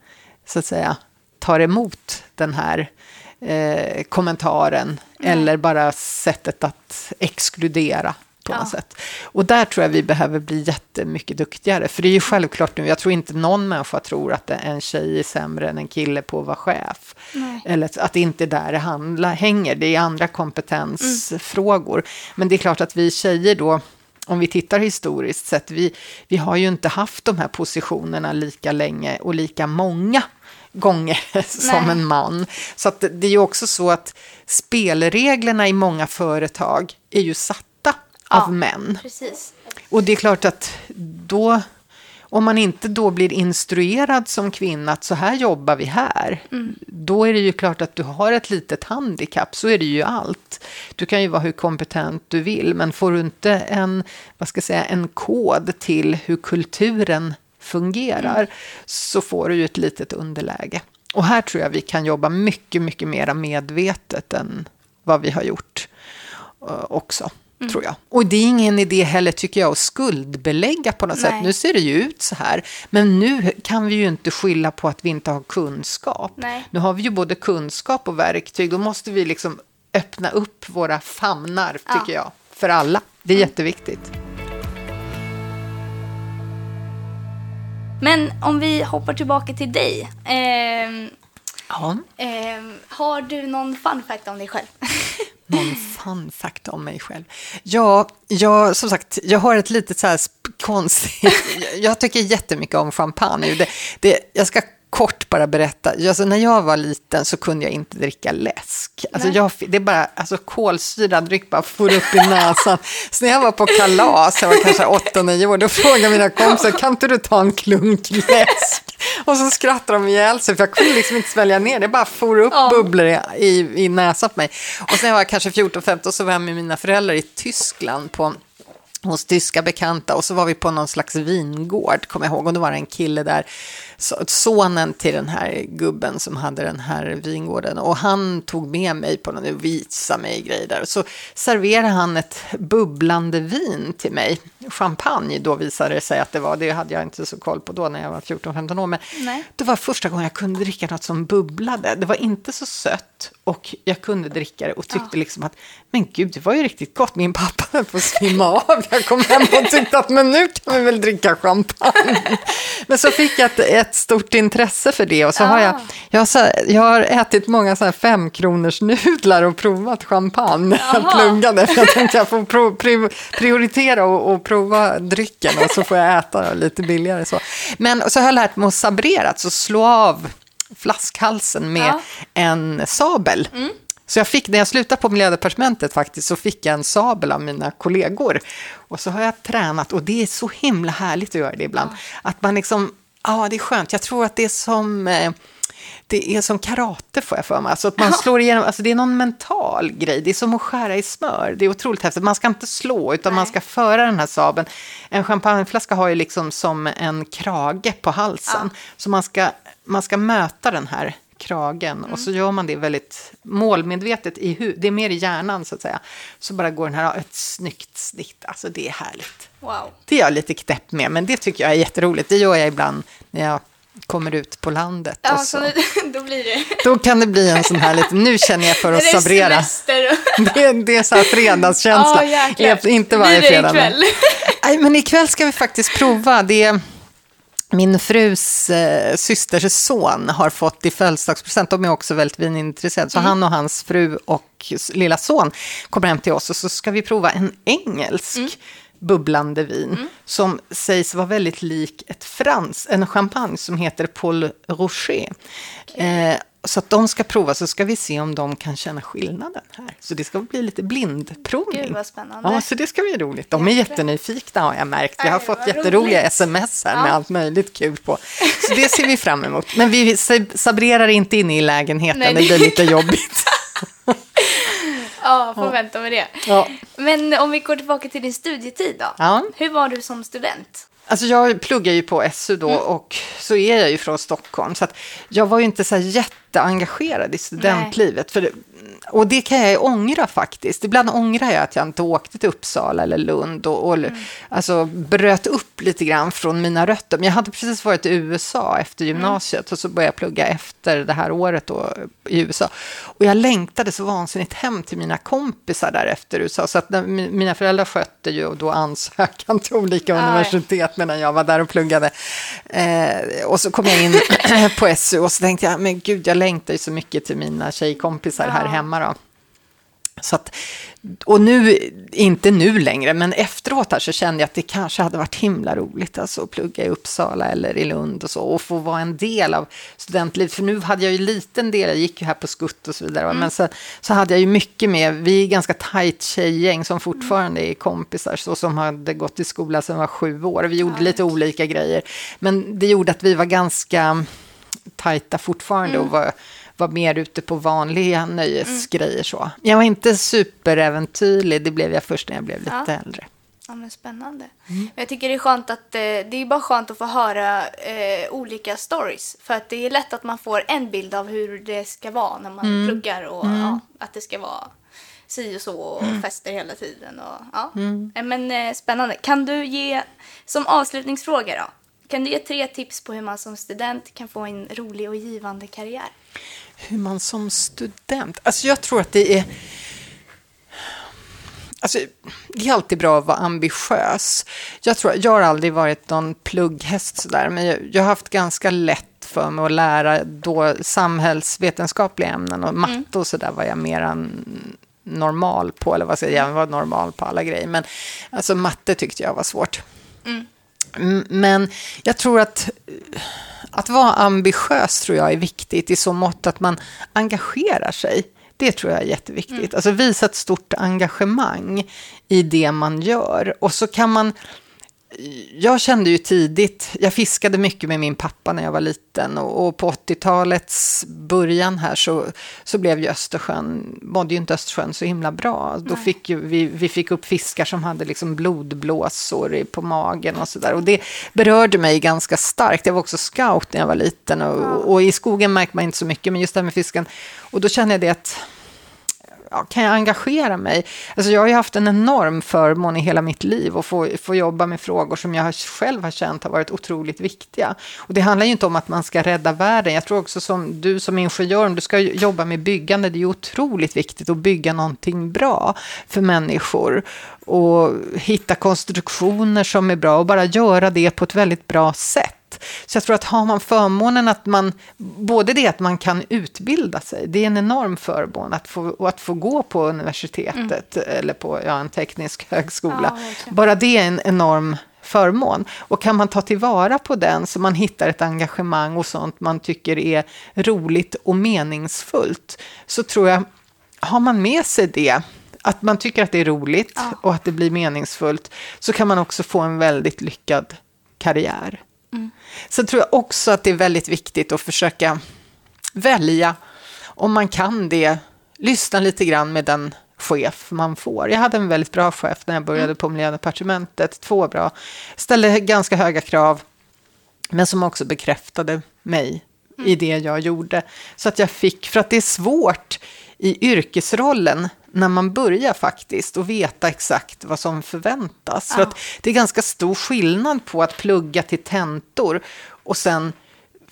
så att säga tar emot den här eh, kommentaren Nej. eller bara sättet att exkludera på ja. något sätt. Och där tror jag vi behöver bli jättemycket duktigare. För det är ju självklart nu, jag tror inte någon människa tror att en tjej är sämre än en kille på att vara chef. Nej. Eller att det inte är där det handlar, hänger, det är andra kompetensfrågor. Mm. Men det är klart att vi tjejer då, om vi tittar historiskt sett, vi, vi har ju inte haft de här positionerna lika länge och lika många gånger (laughs) som Nej. en man. Så det är ju också så att spelreglerna i många företag är ju satta av ja, män. Precis. Och det är klart att då, om man inte då blir instruerad som kvinna att så här jobbar vi här, mm. då är det ju klart att du har ett litet handikapp, så är det ju allt. Du kan ju vara hur kompetent du vill, men får du inte en, vad ska jag säga, en kod till hur kulturen fungerar, mm. så får du ju ett litet underläge. Och här tror jag vi kan jobba mycket, mycket mer medvetet än vad vi har gjort uh, också. Mm. Tror jag. Och det är ingen idé heller, tycker jag, att skuldbelägga på något Nej. sätt. Nu ser det ju ut så här, men nu kan vi ju inte skylla på att vi inte har kunskap. Nej. Nu har vi ju både kunskap och verktyg, då måste vi liksom öppna upp våra famnar, tycker ja. jag, för alla. Det är mm. jätteviktigt. Men om vi hoppar tillbaka till dig. Eh, ja. eh, har du någon fun fact om dig själv? (laughs) någon fun fact om mig själv. Ja, jag, som sagt, jag har ett litet så här konstigt... (laughs) Jag tycker jättemycket om champagne. Det, det, jag ska kort bara berätta. Alltså, när jag var liten så kunde jag inte dricka läsk. Alltså, jag, det är bara, alltså, kolsyrad dryck bara for upp i näsan. (laughs) Så när jag var på kalas, jag var kanske 8-9 år, då frågade mina kompisar, kan inte du ta en klunk läsk? Och så skrattade de ihjäl sig, för jag kunde liksom inte svälja ner det. bara for upp ja. bubblor i, i, i näsan på mig. Och sen var jag kanske 14-15 så var jag med mina föräldrar i Tyskland på hos tyska bekanta och så var vi på någon slags vingård, kommer jag ihåg, och då var det en kille där sonen till den här gubben som hade den här vingården. Och han tog med mig på någon, visade mig grejer där. Så serverade han ett bubblande vin till mig. Champagne då visade det sig att det var. Det hade jag inte så koll på då när jag var 14-15 år. Men Nej. det var första gången jag kunde dricka något som bubblade. Det var inte så sött och jag kunde dricka det och tyckte ja. liksom att men gud, det var ju riktigt gott. Min pappa höll på att svimma av. Jag kom hem och tyckte att men nu kan vi väl dricka champagne. (laughs) Men så fick jag ett, ett stort intresse för det och så ah. har jag, ah. jag har, så, jag har ätit många så här femkronors nudlar och provat champagne. Jag pluggade för jag tänkte jag får pro, pri, prioritera och, och, prova drycken och så får jag äta lite billigare. Så. Men så har jag lärt mig att sabrera, alltså slå av flaskhalsen med ah. en sabel. Mm. Så jag fick, när jag slutade på miljödepartementet faktiskt, så fick jag en sabel av mina kollegor. Och så har jag tränat, och det är så himla härligt att göra det ibland. Ja. Att man liksom, ja det är skönt, jag tror att det är som eh, det är som karate får jag för mig. Alltså att man slår igenom, alltså det är någon mental grej. Det är som att skära i smör. Det är otroligt häftigt. Man ska inte slå, utan Nej. man ska föra den här sabeln. En champagneflaska har ju liksom som en krage på halsen. Ja. Så man ska, man ska möta den här kragen. Mm. Och så gör man det väldigt målmedvetet i huvudet. Det är mer i hjärnan så att säga. Så bara går den här ett snyggt snitt. Alltså det är härligt. Wow. Det är jag lite knäpp med, men det tycker jag är jätteroligt. Det gör jag ibland när jag kommer ut på landet. Ja, och så. så (laughs) då blir det... Då kan det bli en sån här lite, nu känner jag för att sabrera. (laughs) det, är, det är så här fredagskänsla. Ja, inte varje fredag. Blir det ikväll? Men, (laughs) nej, men ikväll ska vi faktiskt prova. Det min frus eh, systers son har fått i födelsedagspresent, de är också väldigt vinintresserade, så mm. han och hans fru och lilla son kommer hem till oss och så ska vi prova en engelsk mm. bubblande vin mm. som sägs vara väldigt lik ett frans, en champagne som heter Paul Rocher. Okay. Eh, så att de ska prova, så ska vi se om de kan känna skillnaden här. Så det ska bli lite blindprovning. Gud vad spännande. Ja, så det ska bli roligt. De är jättenyfikna har jag märkt. Jag har fått jätteroliga roligt. sms här ja. med allt möjligt kul på. Så det ser vi fram emot. Men vi sabrerar inte inne i lägenheten, Nej, det blir lite jobbigt. (laughs) Ja, får ja. vänta med det. Ja. Men om vi går tillbaka till din studietid då. Ja. Hur var du som student? Alltså jag pluggar ju på SU då mm. och så är jag ju från Stockholm. Så att jag var ju inte så här jätteengagerad i studentlivet. För det, och det kan jag ångra faktiskt. Ibland ångrar jag att jag inte åkte till Uppsala eller Lund och, och mm. alltså, bröt upp lite grann från mina rötter. Men jag hade precis varit i USA efter mm. gymnasiet mm. och så började jag plugga efter det här året då, i USA. Och jag längtade så vansinnigt hem till mina kompisar där efter USA. Så att när, mina föräldrar skötte ju då ansökan (laughs) till olika Nej. universitet medan jag var där och pluggade. Eh, och så kom jag in (clears throat) på SU och så tänkte jag, men gud, jag längtar ju så mycket till mina tjejkompisar här hemma då. Så att, och nu, inte nu längre, men efteråt här så kände jag att det kanske hade varit himla roligt alltså, att plugga i Uppsala eller i Lund och så och få vara en del av studentlivet. För nu hade jag ju liten del, jag gick ju här på skutt och så vidare, mm. men så, så hade jag ju mycket med, vi är ganska tajt tjejgäng som fortfarande är kompisar, så som hade gått i skola sedan var sju år. Vi gjorde lite olika grejer, men det gjorde att vi var ganska tajta fortfarande mm. och var var mer ute på vanliga nöjesgrejer. Så. Jag var inte superäventyrlig, det blev jag först när jag blev lite ja. äldre. Ja, men spännande. Mm. Jag tycker det är skönt att eh, det är bara skönt att få höra eh, olika stories. För att det är lätt att man får en bild av hur det ska vara när man mm. pluggar och mm. ja, att det ska vara si och så och mm. fester hela tiden. Och, ja. Mm. Eh, men eh, spännande. Kan du ge, som avslutningsfråga då, kan du ge tre tips på hur man som student kan få en rolig och givande karriär? Hur man som student... Alltså jag tror att det är... Alltså, det är alltid bra att vara ambitiös. Jag, tror, jag har aldrig varit någon plugghäst sådär, men jag, jag har haft ganska lätt för mig att lära då samhällsvetenskapliga ämnen och matte mm. och sådär var jag mer än normal på, eller vad säger jag, jag var normal på alla grejer. Men alltså matte tyckte jag var svårt. Mm. Men jag tror att att vara ambitiös tror jag är viktigt i så mått att man engagerar sig. Det tror jag är jätteviktigt. Mm. Alltså visa ett stort engagemang i det man gör. Och så kan man jag kände ju tidigt, jag fiskade mycket med min pappa när jag var liten och, och på 80-talets början här så, så blev ju Östersjön, mådde ju inte Östersjön så himla bra. Då fick ju, vi, vi fick upp fiskar som hade liksom blodblåsor på magen och sådär. Och det berörde mig ganska starkt. Jag var också scout när jag var liten och, och i skogen märkte man inte så mycket, men just det här med fisken. Och då kände jag det att ja, kan jag engagera mig? Alltså jag har ju haft en enorm förmån i hela mitt liv att få, få jobba med frågor som jag själv har känt har varit otroligt viktiga. Och det handlar ju inte om att man ska rädda världen. Jag tror också som du som ingenjör, om du ska jobba med byggande, det är otroligt viktigt att bygga någonting bra för människor och hitta konstruktioner som är bra och bara göra det på ett väldigt bra sätt. Så jag tror att har man förmånen att man, både det att man kan utbilda sig, det är en enorm förmån att få, att få gå på universitetet mm. eller på ja, en teknisk högskola. Ja, Bara det är en enorm förmån. Och kan man ta tillvara på den så man hittar ett engagemang och sånt man tycker är roligt och meningsfullt, så tror jag, har man med sig det, att man tycker att det är roligt ja. och att det blir meningsfullt, så kan man också få en väldigt lyckad karriär. Mm. Sen tror jag också att det är väldigt viktigt att försöka välja, om man kan det, lyssna lite grann med den chef man får. Jag hade en väldigt bra chef när jag började mm. på Miljödepartementet, två bra, ställde ganska höga krav, men som också bekräftade mig mm. i det jag gjorde. Så att jag fick, för att det är svårt i yrkesrollen när man börjar faktiskt och veta exakt vad som förväntas. Ja. För det är ganska stor skillnad på att plugga till tentor och sen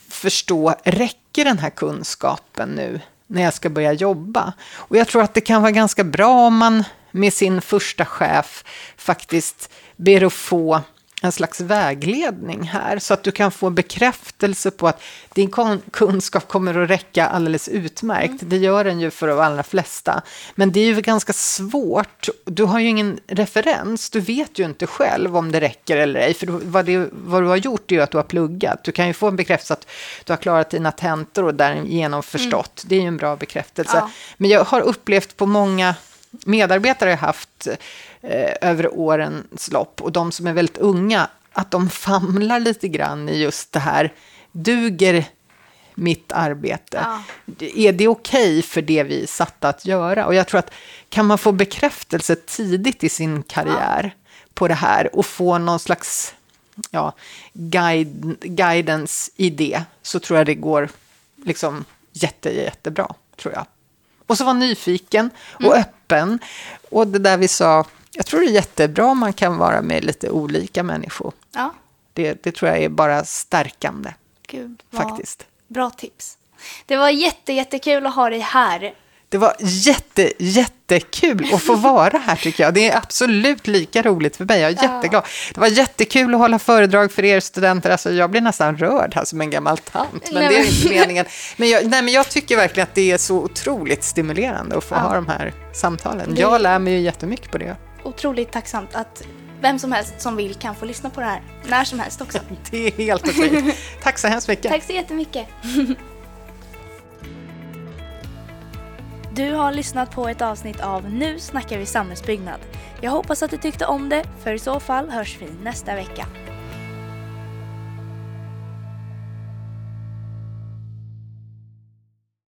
förstå, räcker den här kunskapen nu när jag ska börja jobba? Och jag tror att det kan vara ganska bra om man med sin första chef faktiskt ber att få en slags vägledning här så att du kan få bekräftelse på att din kunskap kommer att räcka alldeles utmärkt. Mm. Det gör den ju för de allra flesta. Men det är ju ganska svårt. Du har ju ingen referens. Du vet ju inte själv om det räcker eller ej. För vad, det, vad du har gjort är ju att du har pluggat. Du kan ju få en bekräftelse att du har klarat dina tentor och därigenom förstått. Mm. Det är ju en bra bekräftelse. Ja. Men jag har upplevt på många medarbetare jag haft eh, över årens lopp och de som är väldigt unga, att de famlar lite grann i just det här, duger mitt arbete? Ja. Är det okej okay för det vi är satta att göra? Och jag tror att kan man få bekräftelse tidigt i sin karriär ja. på det här och få någon slags ja, guide, guidens idé så tror jag det går liksom jätte, jättebra, tror jag. Och så vara nyfiken och mm. öppen. Och det där vi sa, jag tror det är jättebra om man kan vara med lite olika människor. Ja. Det, det tror jag är bara stärkande. Gud, faktiskt. Bra tips. Det var jätte, jättekul att ha dig här. Det var jätte, jättekul att få vara här tycker jag. Det är absolut lika roligt för mig. Jag är jätteglad. Det var jättekul att hålla föredrag för er studenter. Alltså, jag blir nästan rörd här som en gammal tant. Men det är inte meningen. Men jag, nej, men jag tycker verkligen att det är så otroligt stimulerande att få ja. ha de här samtalen. Jag lär mig ju jättemycket på det. Otroligt tacksamt att vem som helst som vill kan få lyssna på det här när som helst också. (laughs) det är helt okej. Tack så hemskt mycket. Tack så jättemycket. (laughs) Du har lyssnat på ett avsnitt av Nu snackar vi samhällsbyggnad. Jag hoppas att du tyckte om det, för i så fall hörs vi nästa vecka.